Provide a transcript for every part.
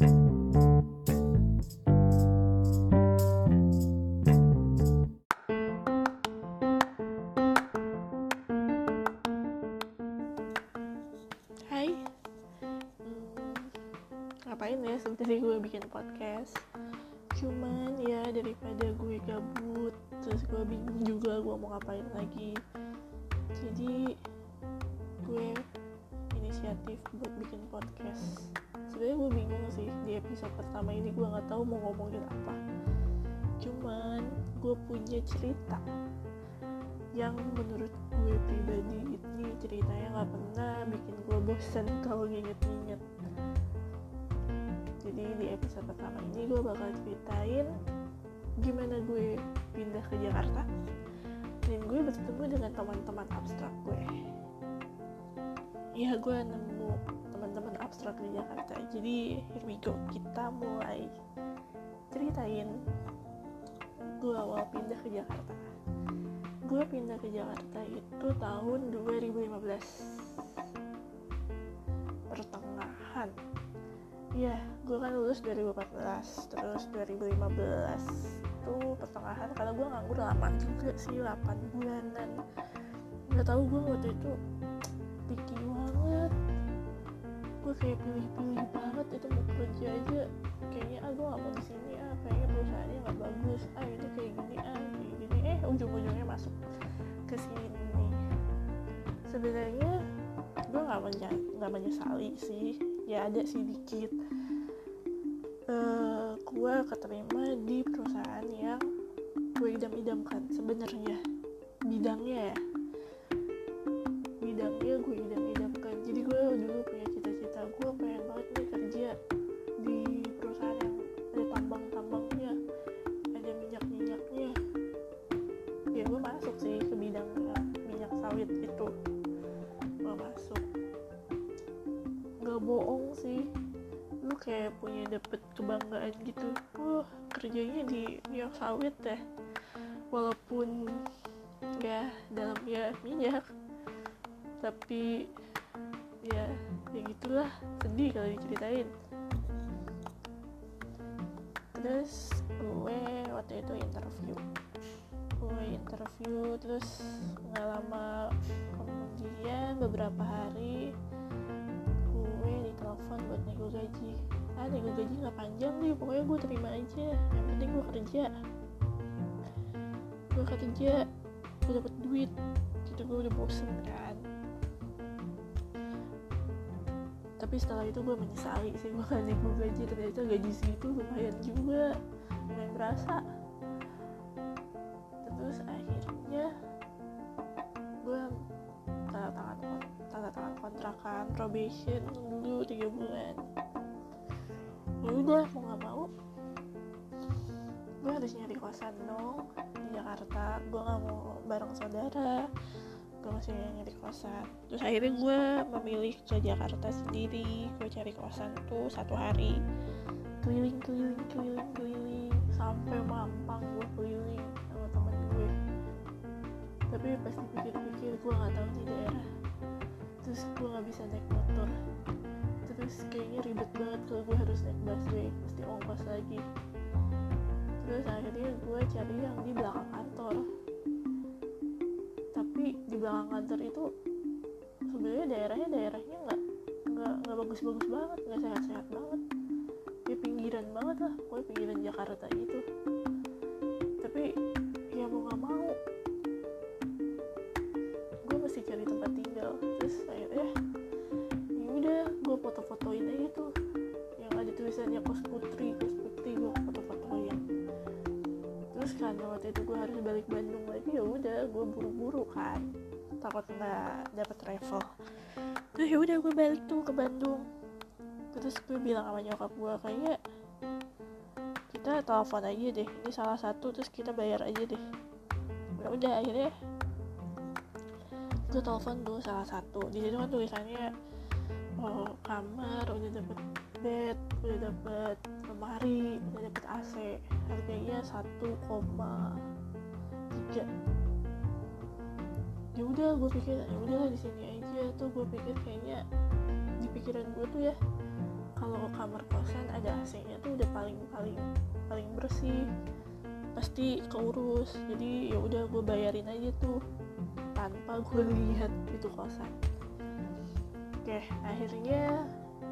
Hai. Hmm, Ngapain ya? Sebenarnya gue bikin podcast. Cuman ya daripada gue gabut Terus gue bingung juga gue mau ngapain lagi. Jadi gue inisiatif buat bikin podcast. Sebenarnya gue bingung sih di episode pertama ini gue nggak tahu mau ngomongin apa. Cuman gue punya cerita yang menurut gue pribadi ini ceritanya nggak pernah bikin gue bosan kalau nginget-nginget. Jadi di episode pertama ini gue bakal ceritain gimana gue pindah ke Jakarta dan gue bertemu dengan teman-teman abstrak gue ya gue nemu teman-teman abstrak di Jakarta. Jadi here we go. Kita mulai ceritain. Gue awal pindah ke Jakarta. Gue pindah ke Jakarta itu tahun 2015 pertengahan. Ya gue kan lulus 2014 terus 2015 tuh pertengahan. Karena gue nganggur lama juga sih 8 bulanan. Nggak tahu gue waktu itu picky banget. Gue kayak pilih-pilih banget itu mau kerja aja. Kayaknya ah gue gak mau di sini ah kayaknya perusahaannya nggak bagus. Ah itu kayak gini ah kayak gini. Eh ujung-ujungnya masuk ke sini. Sebenarnya gue nggak menya nggak menyesali sih. Ya ada sih dikit. Uh, gue keterima di perusahaan yang gue idam-idamkan sebenarnya. Bidangnya ya kayak punya dapet kebanggaan gitu. Wah kerjanya di minyak sawit deh walaupun ya dalamnya minyak tapi ya ya gitulah. Sedih kalau diceritain. Terus gue waktu itu interview. Gue interview terus nggak lama kemudian beberapa hari gue ditelepon buat nego gaji ah nego gaji nggak panjang nih pokoknya gue terima aja. Yang penting gue kerja. Gue kerja gue dapet duit. Gitu gue udah bosen kan. Tapi setelah itu gue menyesali sih gue gak nego gaji ternyata gaji segitu lumayan juga. Lumayan berasa. Terus akhirnya gue tanda tangan tanda tangan kontrakan probation dulu tiga bulan ya udah mau nggak mau. Gue harus nyari kosan dong di Jakarta. Gue nggak mau bareng saudara. Gue masih nyari kosan. Terus akhirnya gue memilih ke Jakarta sendiri. Gue cari kosan tuh satu hari. Keliling keliling keliling keliling. Sampai Mampang gue keliling sama temen gue tapi pas dipikir-pikir gue nggak tahu di daerah. Terus gue nggak bisa naik motor terus kayaknya ribet banget kalau gue harus naik busway mesti ongkos lagi. Terus akhirnya gue cari yang di belakang kantor. Tapi di belakang kantor itu sebenarnya daerahnya daerahnya nggak nggak nggak bagus-bagus banget nggak sehat-sehat banget. Ya pinggiran banget lah gue pinggiran Jakarta gitu. Tapi tulisannya kos putri kos putri gue foto-fotoin terus karena waktu itu gue harus balik Bandung lagi ya udah gue buru-buru kan. Takut nggak dapet travel. Terus ya udah gue balik tuh ke Bandung. Terus gue bilang sama nyokap gue kayaknya kita telepon aja deh ini salah satu terus kita bayar aja deh. Ya udah akhirnya gue telepon dulu salah satu. Di situ kan tulisannya oh, kamar udah dapet bed udah dapet lemari udah dapet AC harganya 1,3 ya udah gue pikir ya udah di sini aja. Tuh gue pikir kayaknya di pikiran gue tuh ya kalau kamar kosan ada AC-nya tuh udah paling paling paling bersih pasti keurus. Jadi ya udah gue bayarin aja tuh tanpa gue lihat itu kosan. Oke akhirnya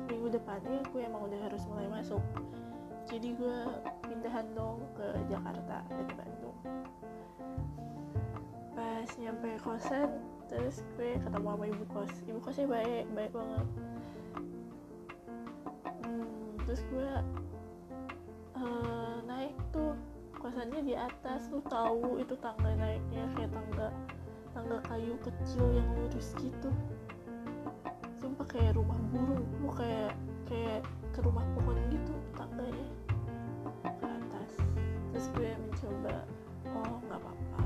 minggu depannya gue emang udah harus mulai masuk. Jadi gue pindahan dong ke Jakarta dari Bandung. Pas nyampe kosan terus gue ketemu sama ibu kos. Ibu kosnya baik baik banget. Hmm, terus gue uh, naik tuh. Kosannya di atas. Lu tahu itu tangga naiknya kayak tangga tangga kayu kecil yang lurus gitu sumpah kayak rumah burung lu kayak kayak ke rumah pohon gitu tangganya ke atas. Terus gue mencoba oh nggak apa-apa.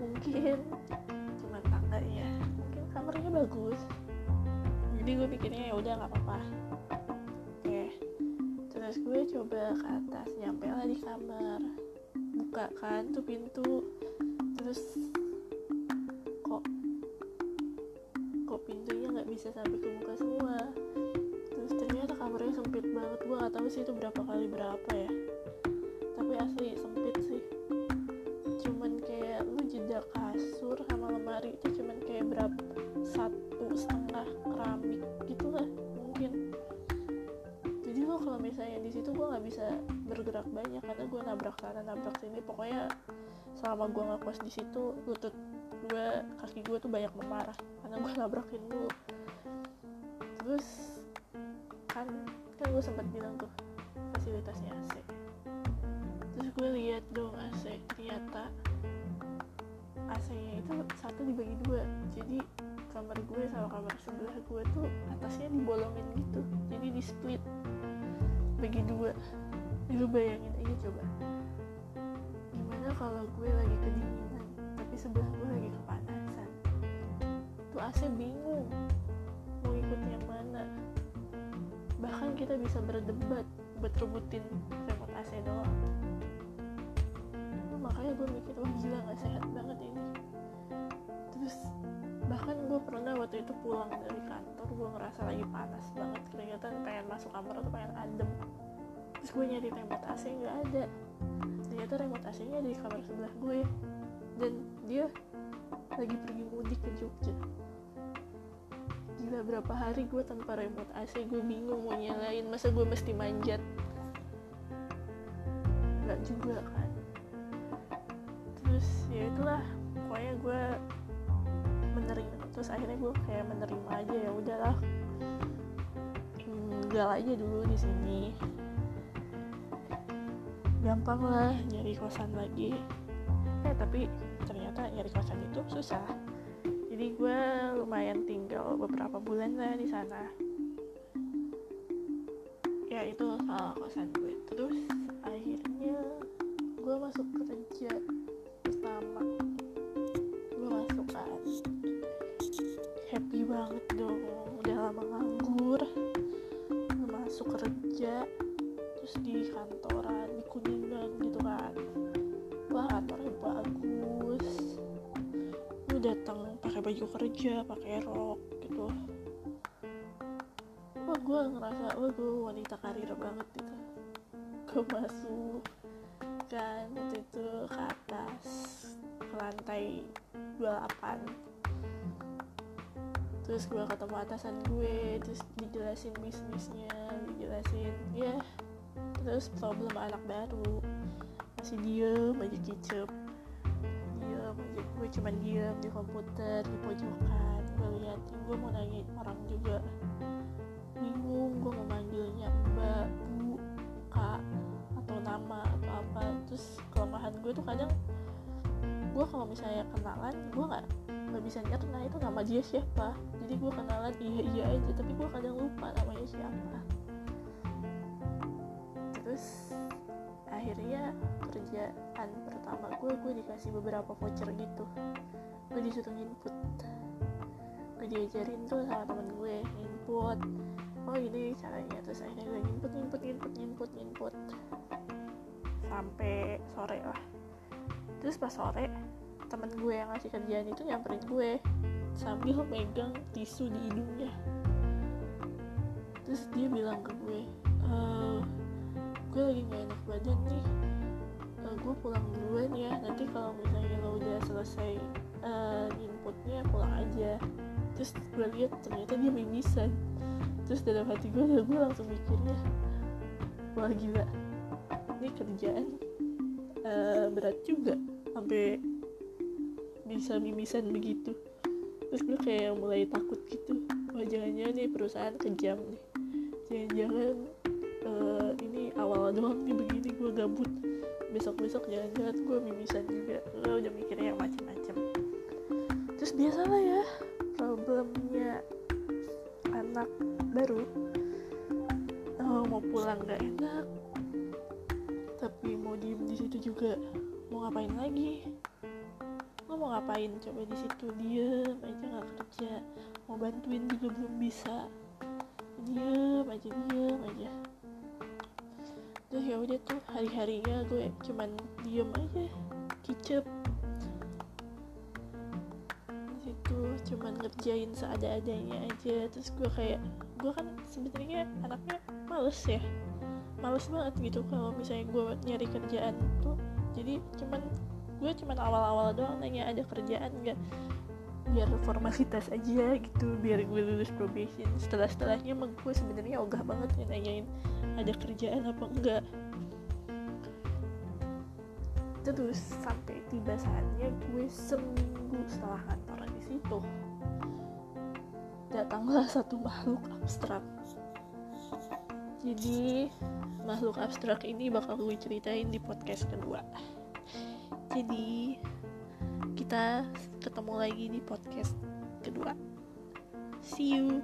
Mungkin cuma tangganya. Mungkin kamarnya bagus. Jadi gue pikirnya ya udah nggak apa-apa. Oke. Terus gue coba ke atas nyampe lah di kamar. Buka kan tuh pintu. Terus sampai ke muka semua. Terus ternyata kamarnya sempit banget. Gue gak tahu sih itu berapa kali berapa ya. Tapi asli sempit sih. Cuman kayak lu jeda kasur sama lemari itu cuman kayak berapa satu setengah keramik gitu lah mungkin. Jadi lo kalau misalnya di situ gue nggak bisa bergerak banyak karena gue nabrak sana nabrak sini. Pokoknya selama gue ngekos di situ lutut gue kaki gue tuh banyak memarah karena gue nabrakin dulu terus kan kan gue sempat bilang tuh fasilitasnya AC terus gue lihat dong AC ternyata AC nya itu satu dibagi dua. Jadi kamar gue sama kamar sebelah gue tuh atasnya dibolongin gitu. Jadi di split bagi dua. Lu bayangin aja coba. Gimana kalau gue lagi kedinginan tapi sebelah gue lagi kepanasan? Tuh AC bingung kita bisa berdebat buat rebutin remote AC doang makanya gue mikir wah gila gak sehat banget ini. Terus bahkan gue pernah waktu itu pulang dari kantor gue ngerasa lagi panas banget kelihatan pengen masuk kamar tuh pengen adem. Terus gue nyari remote AC nggak ada. Ternyata remote AC nya di kamar sebelah gue dan dia lagi pergi mudik ke Jogja gila berapa hari gue tanpa remote AC gue bingung mau nyalain. Masa gue mesti manjat? Nggak juga kan. Terus ya itulah. Pokoknya gue menerima. Terus akhirnya gue kayak menerima aja ya udahlah. Tinggal aja dulu di sini. Gampang lah nyari kosan lagi. Eh tapi ternyata nyari kosan itu susah jadi gue lumayan tinggal beberapa bulan lah di sana. Ya itu soal kosan gue. Terus akhirnya gue masuk kerja pertama. Gue masuk kan. Happy banget dong. Udah lama nganggur. Gue masuk kerja. Terus di kantoran di kuningan gitu kan. Wah kantornya bagus. Lu datang baju kerja pakai rok gitu. Wah gue ngerasa wah gue wanita karir banget gitu. Gue masuk kan waktu itu ke atas ke lantai 28 terus gue ketemu atasan gue terus dijelasin bisnisnya dijelasin ya terus problem anak baru. Masih diem aja kicep gue cuman diem di komputer di pojokan gue liatin gue mau nanya orang juga. Bingung gue mau manggilnya mbak bu kak atau nama atau apa. Terus kelemahan gue tuh kadang gue kalau misalnya kenalan gue nggak nggak bisa nyerna itu nama dia siapa? Jadi gue kenalan iya iya aja. Tapi gue kadang lupa namanya siapa. Terus akhirnya kerjaan pertama gue gue dikasih beberapa voucher gitu. Gue disuruh input. Gue diajarin tuh sama temen gue input. Oh ini caranya. Terus akhirnya gue input input input input input. Sampai sore lah. Terus pas sore temen gue yang ngasih kerjaan itu nyamperin gue. Sambil megang tisu di hidungnya. Terus dia bilang ke gue e, gue lagi gak enak badan nih. Uh, gue pulang duluan ya. Nanti kalau misalnya lo udah selesai uh, inputnya pulang aja. Terus gue lihat ternyata dia mimisan. Terus dalam hati gue gue langsung mikirnya wah gila. Ini kerjaan uh, berat juga sampai bisa mimisan begitu. Terus gue kayak mulai takut gitu. Wah nih perusahaan kejam nih. Jangan-jangan awal doang nih begini gue gabut. Besok-besok jangan-jangan gue mimisan juga. Gue udah mikirnya yang macam-macam terus biasalah ya problemnya anak baru oh, mau pulang gak enak tapi mau diem di situ juga mau ngapain lagi? Lo mau ngapain? Coba di situ diem aja nggak kerja. Mau bantuin juga belum bisa. Diem aja diem aja terus ya udah tuh hari harinya gue cuman diem aja kicep. Situ cuman ngerjain seada-adanya aja. Terus gue kayak gue kan sebenarnya anaknya males ya. Males banget gitu kalau misalnya gue nyari kerjaan tuh. Jadi cuman gue cuman awal-awal doang nanya ada kerjaan gak biar formalitas aja gitu biar gue lulus probation. Setelah setelahnya emang gue sebenarnya ogah banget ya nanyain ada kerjaan apa enggak. Terus sampai tiba saatnya gue seminggu setelah kantor di situ datanglah satu makhluk abstrak. Jadi makhluk abstrak ini bakal gue ceritain di podcast kedua. Jadi kita ketemu lagi di podcast kedua. See you